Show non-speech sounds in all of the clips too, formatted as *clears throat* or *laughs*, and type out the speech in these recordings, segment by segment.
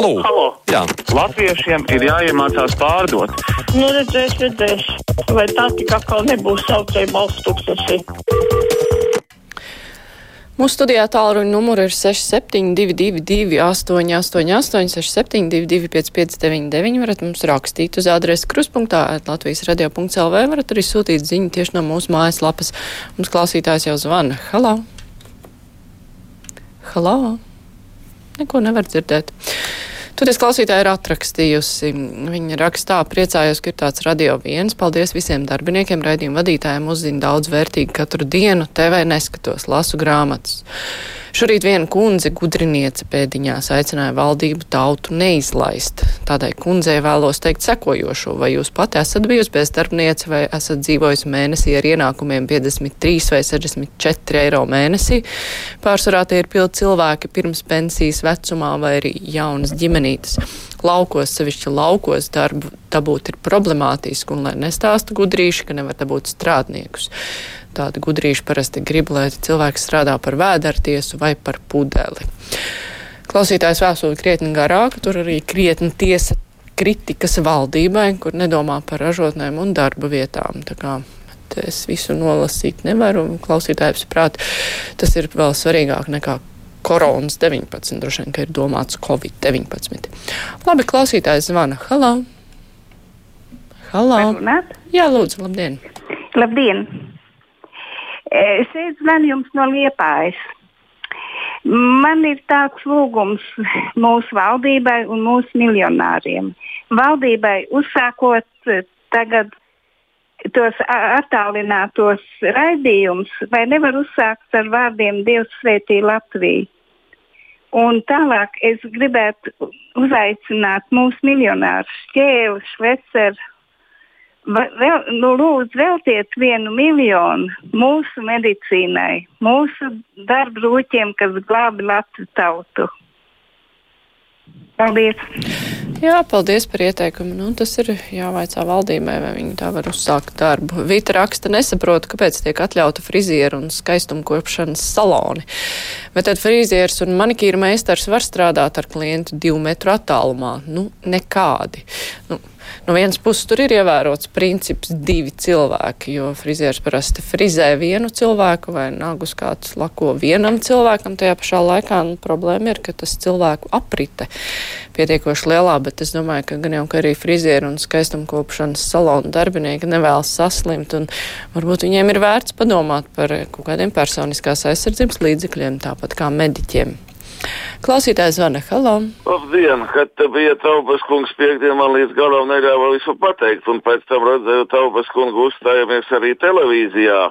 Halo! Halo. Jā. Latviešiem ir jāiemācās pārdot. Nu, redzēs, redzēs. Vai tā tik atkal nebūs saucēja balsts tūkstoši? Mūsu studijā tālruņa numuru ir 6722, 888, 672, 559, varat mums rakstīt uz adresi kruspunktā, Latvijas radio.clv, varat arī sūtīt ziņu tieši no mūsu mājaslapas. Mums klausītājs jau zvana. Halo! Halo! Neko nevar dzirdēt. Toties klausītāja ir atrakstījusi. Viņa rakstā priecājos, ka ir tāds radio viens. Paldies visiem darbiniekiem, raidījumu vadītājiem. Uzzina daudz vērtīgi katru dienu. TV neskatos, lasu grāmatas. Šorīt viena kundze, gudriniece pēdiņās, aicināja valdību tautu neizlaist. Tādai kundzei vēlos teikt sekojošo, vai jūs pati esat bijusi bezdarbniece vai esat dzīvojusi mēnesī ar ienākumiem 53 vai 64 eiro mēnesī. Pārsvarā tie ir pildi cilvēki pirms pensijas vecumā vai arī jaunas ģimenītes. Laukos, sevišķi laukos, darbu dabūt ir problemātiski, un lai nestāstu gudrīši, ka nevar dabūt strādniekus. Tādi gudrīši parasti grib, lai cilvēks strādā par vēdertiesu vai par pudeli. Klausītājs vēstuli krietni garāka, tur arī krietni tiesa kritikas valdībai, kur nedomā par ražotnēm un darba vietām. Tā kā es visu nolasīt nevaru, un klausītājs prāt, tas ir vēl svarīgāk nekā koronas 19, droši vien, ka ir domāts Covid-19. Labi, klausītājs zvana. Halo! Halo! Jā, lūdzu, labdien! Labdien! Es zvanu jums no Liepājas. Man ir tāds lūgums mūsu valdībai un mūsu miljonāriem. Valdībai uzsākot tagad tos attālinātos raidījumus, vai nevar uzsākt ar vārdiem Dievs svētī Latviju. Un tālāk es gribētu uzaicināt mūsu miljonārus, Čēlu, Šveceru, Vēl, nu, lūdzu, veltiet vienu miljonu mūsu medicīnai, mūsu darba rūķiem, kas glābi Latviju tautu. Paldies! Jā, paldies par ieteikumu. Nu, tas ir jāvaicā valdībai, vai viņi tā var uzsākt darbu. Vīta raksta nesaprotu, kāpēc tiek atļauta frizieru un skaistumkopšanas saloni. Bet tad frizieris un manikīra meistars var strādāt ar klientu divu metru attālumā. Nu, nekādi. Nu, no vienas puses tur ir ievērots princips divi cilvēki, jo frizieris parasti frizē vienu cilvēku vai nagus kāds lako vienam cilvēkam. Tajā pašā laikā nu, problēma ir, ka tas cilvēku aprite pietiekoši lielā, bet es domāju, ka gan jau ka arī frizieri un skaistumkopšanas salonu darbinieki nevēlas saslimt, un varbūt viņiem ir vērts padomāt par kaut kādiem personiskās aizsardzības līdzekļiem, tāpat kā mediķiem. Klausītājs zvana, halo! Labdien! Kad bija Taubas kungs piekdien, man līdz galam neļāva visu pateikt, un pēc tam redzēju Taubas kungu uzstājamies arī televīzijā.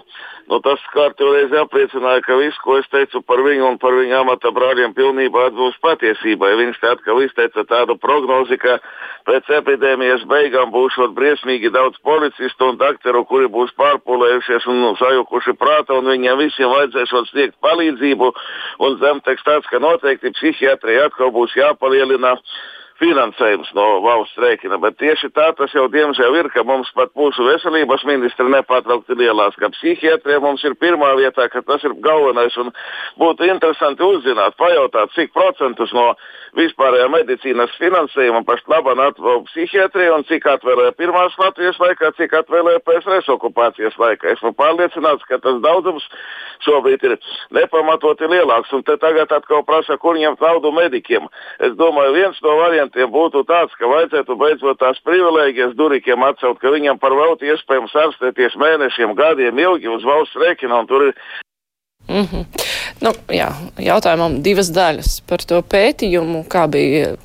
Nu, tas kārtoreiz apliecināja, ka viss, ko es teicu par viņu un par viņa amata brāļiem, pilnībā atbilst patiesībai. Viņš te atkal izteica tādu prognozi, ka pēc epidēmijas beigām būšot briesmīgi daudz policistu un dakteru, kuri būs pārpūlējušies un sajukuši prāta, un viņiem visiem vajadzēšot sniegt palīdzību. Un zemteksts tāds, ka noteikti psihiatrija atkal būs jāpalielina finansējums no valsts rēķina. Bet tieši tā tas jau diemžēl ir, ka mums pat mūsu veselības ministri nepārtraukti lielās, ka psihiatrija mums ir pirmā vietā, ka tas ir galvenais. Būtu interesanti uzzināt, pajautāt, cik procentus no vispārējā medicīnas finansējuma pašlaik atvēl psihiatrija un cik atvēlēja pirmās Latvijas laikā, cik atvēlēja PSRS okupācijas laikā. Esmu pārliecināts, ka tas daudzums šobrīd ir nepamatoti lielāks. Un te tagad atkal prasa, kur ņemt naudu medikiem. Es domāju, viens no variantiem būtu tāds, ka vajadzētu beidzot tās privilēģijas durikiem atcelt, ka viņam par velti iespējams ārstēties mēnešiem, gadiem ilgi uz valsts rēķina. Tur ir Mm -hmm. nu, jā, jautājumam divas daļas par to pētījumu, kā bija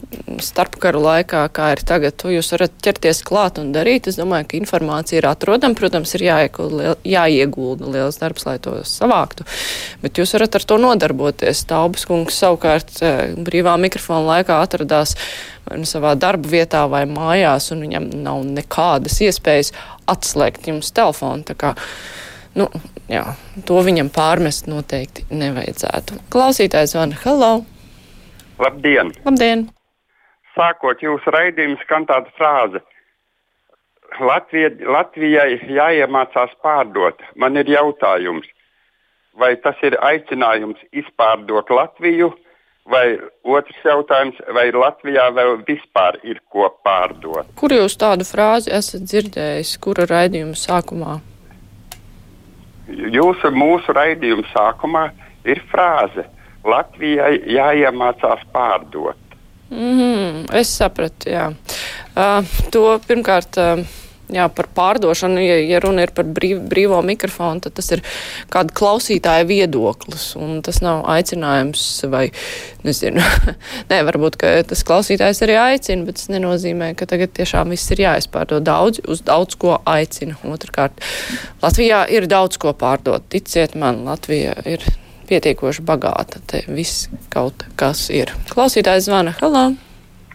starpkaru laikā, kā ir tagad. To jūs varat ķerties klāt un darīt. Es domāju, ka informācija ir atrodama. Protams, ir jāiegulda, liels darbs, lai to savāktu. Bet jūs varat ar to nodarboties. Taubas kungs savukārt eh, brīvā mikrofona laikā atradās nu savā darba vietā vai mājās, un viņam nav nekādas iespējas atslēgt jums telefonu. Nu, jā, to viņam pārmest noteikti nevajadzētu. Klausītājs zvana Hello! Labdien! Labdien! Sākot jūsu raidījumu, skan tāda frāze. Latvija, Latvijai jāiemācās pārdot. Man ir jautājums, vai tas ir aicinājums izpārdot Latviju, Vai otrs jautājums, vai Latvijā vēl vispār ir ko pārdot? Kur jūs tādu frāzi esat dzirdējis, kura raidījuma sākumā? Jūsu mūsu raidījuma sākumā ir frāze Latvijai jāiemācās pārdot. Mm -hmm, es sapratu, jā. Uh, to pirmkārt. Uh, Jā, par pārdošanu, ja, ja runa ir par brīv, brīvo mikrofonu, tad tas ir kāda klausītāja viedoklis. Tas nav aicinājums, vai nezinu, *laughs* nē, varbūt tas klausītājs arī aicina, bet tas nenozīmē, ka tagad tiešām viss ir jāizpārdod. Daudz uz daudz ko aicina. Otrakārt, Latvijā ir daudz ko pārdot. Ticiet man, Latvija ir pietiekoši bagāta. Te viss kaut kas ir. Klausītājs zvana. Halo!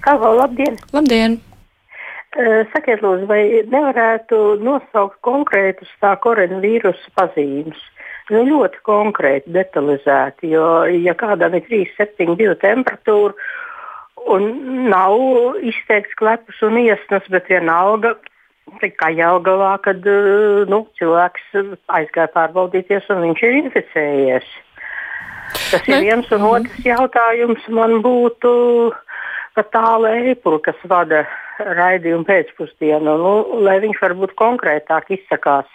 Halo, labdien! Labdien! Sakiet, lūdzu, vai nevarētu nosaukt konkrētus tā koronavīrusa pazīmes? Nu, ļoti konkrēti, detalizēti, jo, ja kādam ir 3,72 temperatūra un nav izteikts klepus un iesnas, bet vienalga, kā Jelgavā, kad nu, cilvēks aizgāja pārbaudīties un viņš ir inficējies. Tas ne. ir viens un otrs jautājums man būtu par tālu eipuru, kas vada raidījumu pēcpusdienu, nu, lai viņš varbūt konkrētāk izsakās.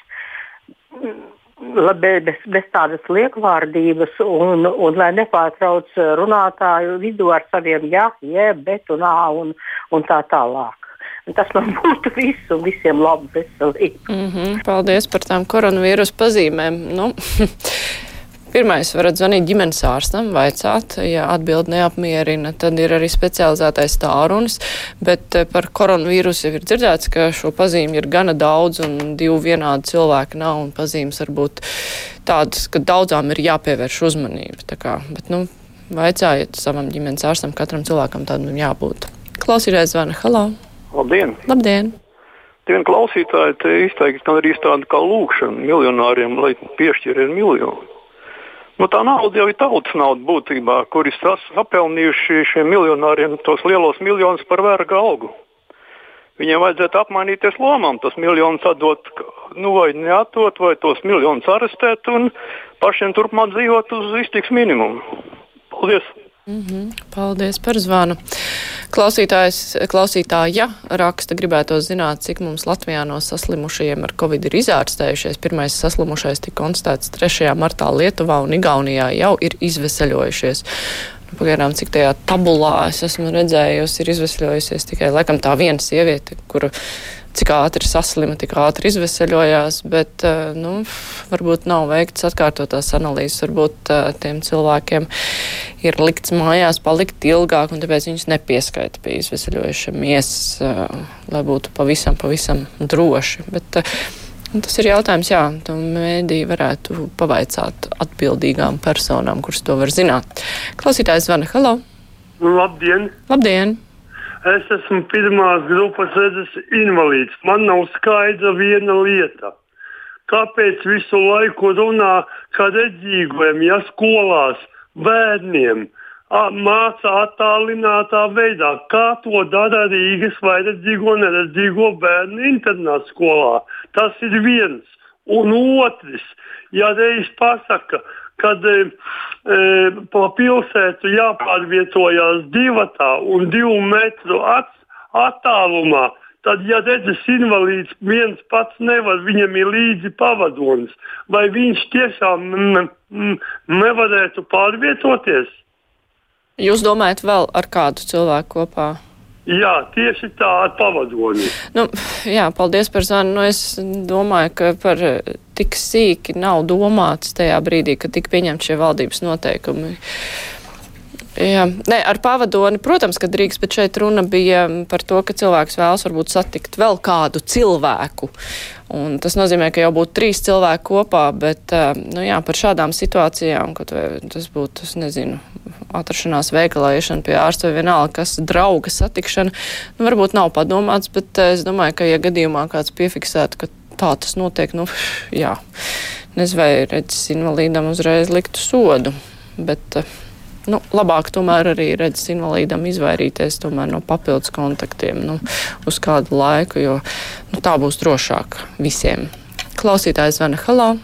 Bez, bez tādas liekvārdības un, un lai nepārtrauc runātāju vidū ar saviem jā, jē, bet un ā un, un tā tālāk. Tas man *laughs* būtu viss un visiem labu veselību. Mm -hmm, paldies par tām koronavīrus pazīmēm. Nu, *laughs* Pirmais, varat zvanīt ģimenes ārstam, vaicāt, ja atbild neapmierina, tad ir arī specializētais tārunis, bet eh, par koronavīrusu jau ir dzirdēts, ka šo pazīmi ir gana daudz un divu vienādi cilvēki nav un pazīmes var būt tādas, ka daudzām ir jāpievērš uzmanība. Tā kā, bet, nu, vaicājiet savam ģimenes ārstam, katram cilvēkam tādam jābūt. Klausītājs zvana, halo! Labdien! Labdien! Tie vien klausītāji te izteikti arī tāda kā lūkšana miljonāriem, lai piešķiriet miljonu. Nu, tā nauda jau ir tautas nauda būtībā, kuri sapelnījuši šiem miljonāriem tos lielos miljonus par verga algu. Viņiem vajadzētu apmainīties lomām, tos miljonus atdot, nu, vai neatdot, vai tos miljonus arestēt un pašiem turpmāk dzīvot uz iztiks minimumu. Paldies! Mm -hmm. Paldies par zvanu. Klausītājs, klausītāja raksta, gribētu zināt, cik mums Latvijā no saslimušajiem ar covid ir izārstējušies. Pirmais saslimušais tika konstatēts 3. martā Lietuvā un Igaunijā jau ir izveseļojušies. Nu, pagaidām, cik tajā tabulā es esmu redzējusi, ir izveseļojusies tikai laikam tā viena sieviete, kura cik ātri saslima, tik ātri izveseļojās, bet eh, nu, varbūt nav veikts atkārtotās analīzes. Varbūt uh, tiem cilvēkiem ir likts mājās palikt ilgāk, un tāpēc viņus nepieskaita pie izveseļojušamies, uh, lai būtu pavisam, pavisam droši. Bet, Tas ir jautājums, jā, tam mēdī varētu pavaicāt atbildīgām personām, kuras to var zināt. Klausītājs zvana, halo! Labdien! Labdien! Es esmu pirmās grupas redzes invalīds. Man nav skaidra viena lieta. Kāpēc visu laiku runā, ka redzīgiem, ja skolās bērniem māca attālinātā veidā, kā to dara Rīgas vai redzīgo un neredzīgo bērnu internāta skolā? Tas ir viens. Un otrs, ja reiz pasaka, kad e, e, pa pilsētu jāpārvietojās divatā un divu metru at, attālumā. Tad, ja redzes invalīds viens pats nevar, viņam ir līdzi pavadonis, vai viņš tiešām nevarētu pārvietoties? Jūs domājat vēl ar kādu cilvēku kopā? Jā, tieši tā ar pavadoni. Nu, jā, paldies par zvanu. Nu, es domāju, ka par tik sīki nav domāts tajā brīdī, kad tika pieņemti šie valdības noteikumi. Jā, nē, ar pavadoni, protams, ka drīkst, bet šeit runa bija par to, ka cilvēks vēlas varbūt satikt vēl kādu cilvēku. Un tas nozīmē, ka jau būtu trīs cilvēki kopā, bet nu, jā, par šādām situācijām, kad tas būtu, es nezinu, atrašanās veikalā, iešana pie ārsta vai vienalga, kas drauga satikšana, nu, varbūt nav padomāts, bet es domāju, ka, ja gadījumā kāds piefiksētu, ka tā tas notiek, nu, jā, nezinu, vai redzes invalīdam uzreiz liktu sodu, bet. Uh, nu, labāk tomēr arī redzes invalīdam izvairīties no papildus kontaktiem nu, uz kādu laiku, jo nu, tā būs drošāk visiem. Klausītājs zvana Halo!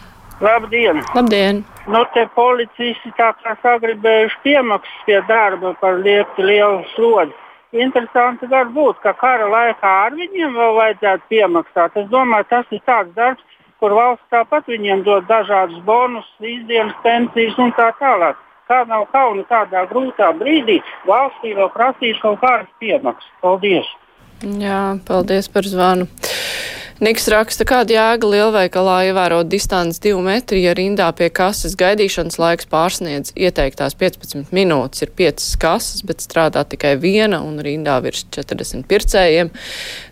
Labdien! Labdien! Nu, te policisti tā kā sagribējuši piemaksas pie darba par lieki lielu slodzi. Interesanti var būt, ka kara laikā ar viņiem vēl vajadzētu piemaksāt. Es domāju, tas ir tāds darbs, kur valsts tāpat viņiem dod dažādus bonus, izdienas, pensijas un tā tālāk. Kā nav kauna tādā grūtā brīdī valstī vēl prasīt kaut kādas piemaksas. Paldies! Jā, paldies par zvanu. Niks raksta, kāda jēga lielveikalā ievērot distanci 2 metri, ja rindā pie kases gaidīšanas laiks pārsniedz ieteiktās 15 minūtes, ir 5 kases, bet strādā tikai viena un rindā virs 40 pircējiem.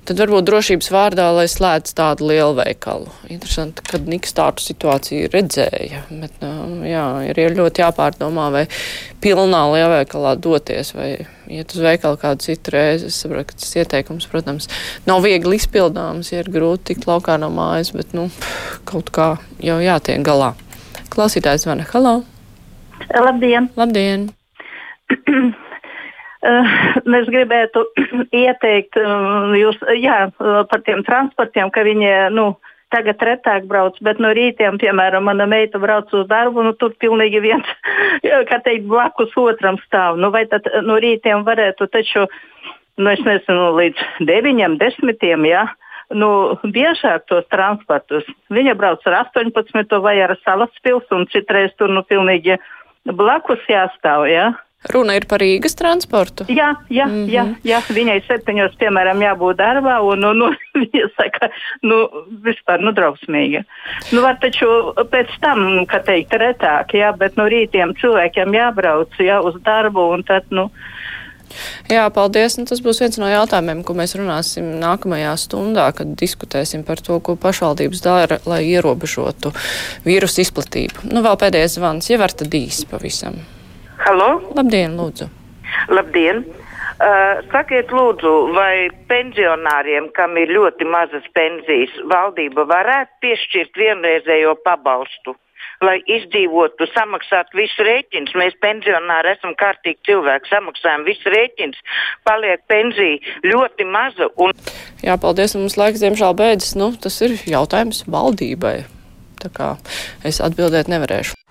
Tad varbūt drošības vārdā, lai slēdz tādu lielveikalu. Interesanti, kad Niks tādu situāciju redzēja, bet nu, jā, ir ļoti jāpārdomā, vai pilnā lielveikalā doties vai iet uz veikalu kādu citu reizi. Es saprotu, ka tas ieteikums, protams, nav viegli izpildāms, ja ir grūti tikt laukā no mājas, bet nu, kaut kā jau jātiek galā. Klausītājs zvana Halo! Labdien! Labdien! *clears throat* Es gribētu *clears throat* ieteikt jūs, jā, par tiem transportiem, ka viņi nu, tagad retāk brauc, bet no rītiem, piemēram, mana meita brauc uz darbu, nu tur pilnīgi viens, *laughs* kā teikt, blakus otram stāv. Nu, vai tad no rītiem varētu taču, nu es nezinu, līdz deviņiem, desmitiem, jā. Ja? Nu, biežāk tos transportus. Viņa brauc ar 18 vai ar salas pilsētu, un citreiz tur nu pilnīgi blakus jāstāv. Ja? Runa ir par Rīgas transportu? Jā, jā, mm -hmm. jā, jā. viņai septiņos, piemēram, jābūt darbā, un nu, nu, *laughs* viņa saka, nu, vispār, nu, drausmīgi. Nu, var taču pēc tam, kā teikt, retāk, jā, bet no rītiem cilvēkiem jābrauc, jā, uz darbu, un tad, nu. Jā, paldies. Un tas būs viens no jautājumiem, ko mēs runāsim nākamajā stundā, kad diskutēsim par to, ko pašvaldības dara, lai ierobežotu vīrusu izplatību. Nu, vēl pēdējais zvans, ja var tad īsi pavisam. Halo? Labdien, lūdzu! Labdien! Uh, sakiet, lūdzu, vai pensionāriem, kam ir ļoti mazas pensijas, valdība varētu piešķirt vienreizējo pabalstu, lai izdzīvotu, samaksāt visu rēķinu? Mēs pensionāri esam kārtīgi cilvēki, samaksājam visu rēķinu, paliek pensija ļoti maza. Un... Jā, paldies, mums laiks diemžēl beidzas. Nu, tas ir jautājums valdībai. Tā kā es atbildēt nevarēšu.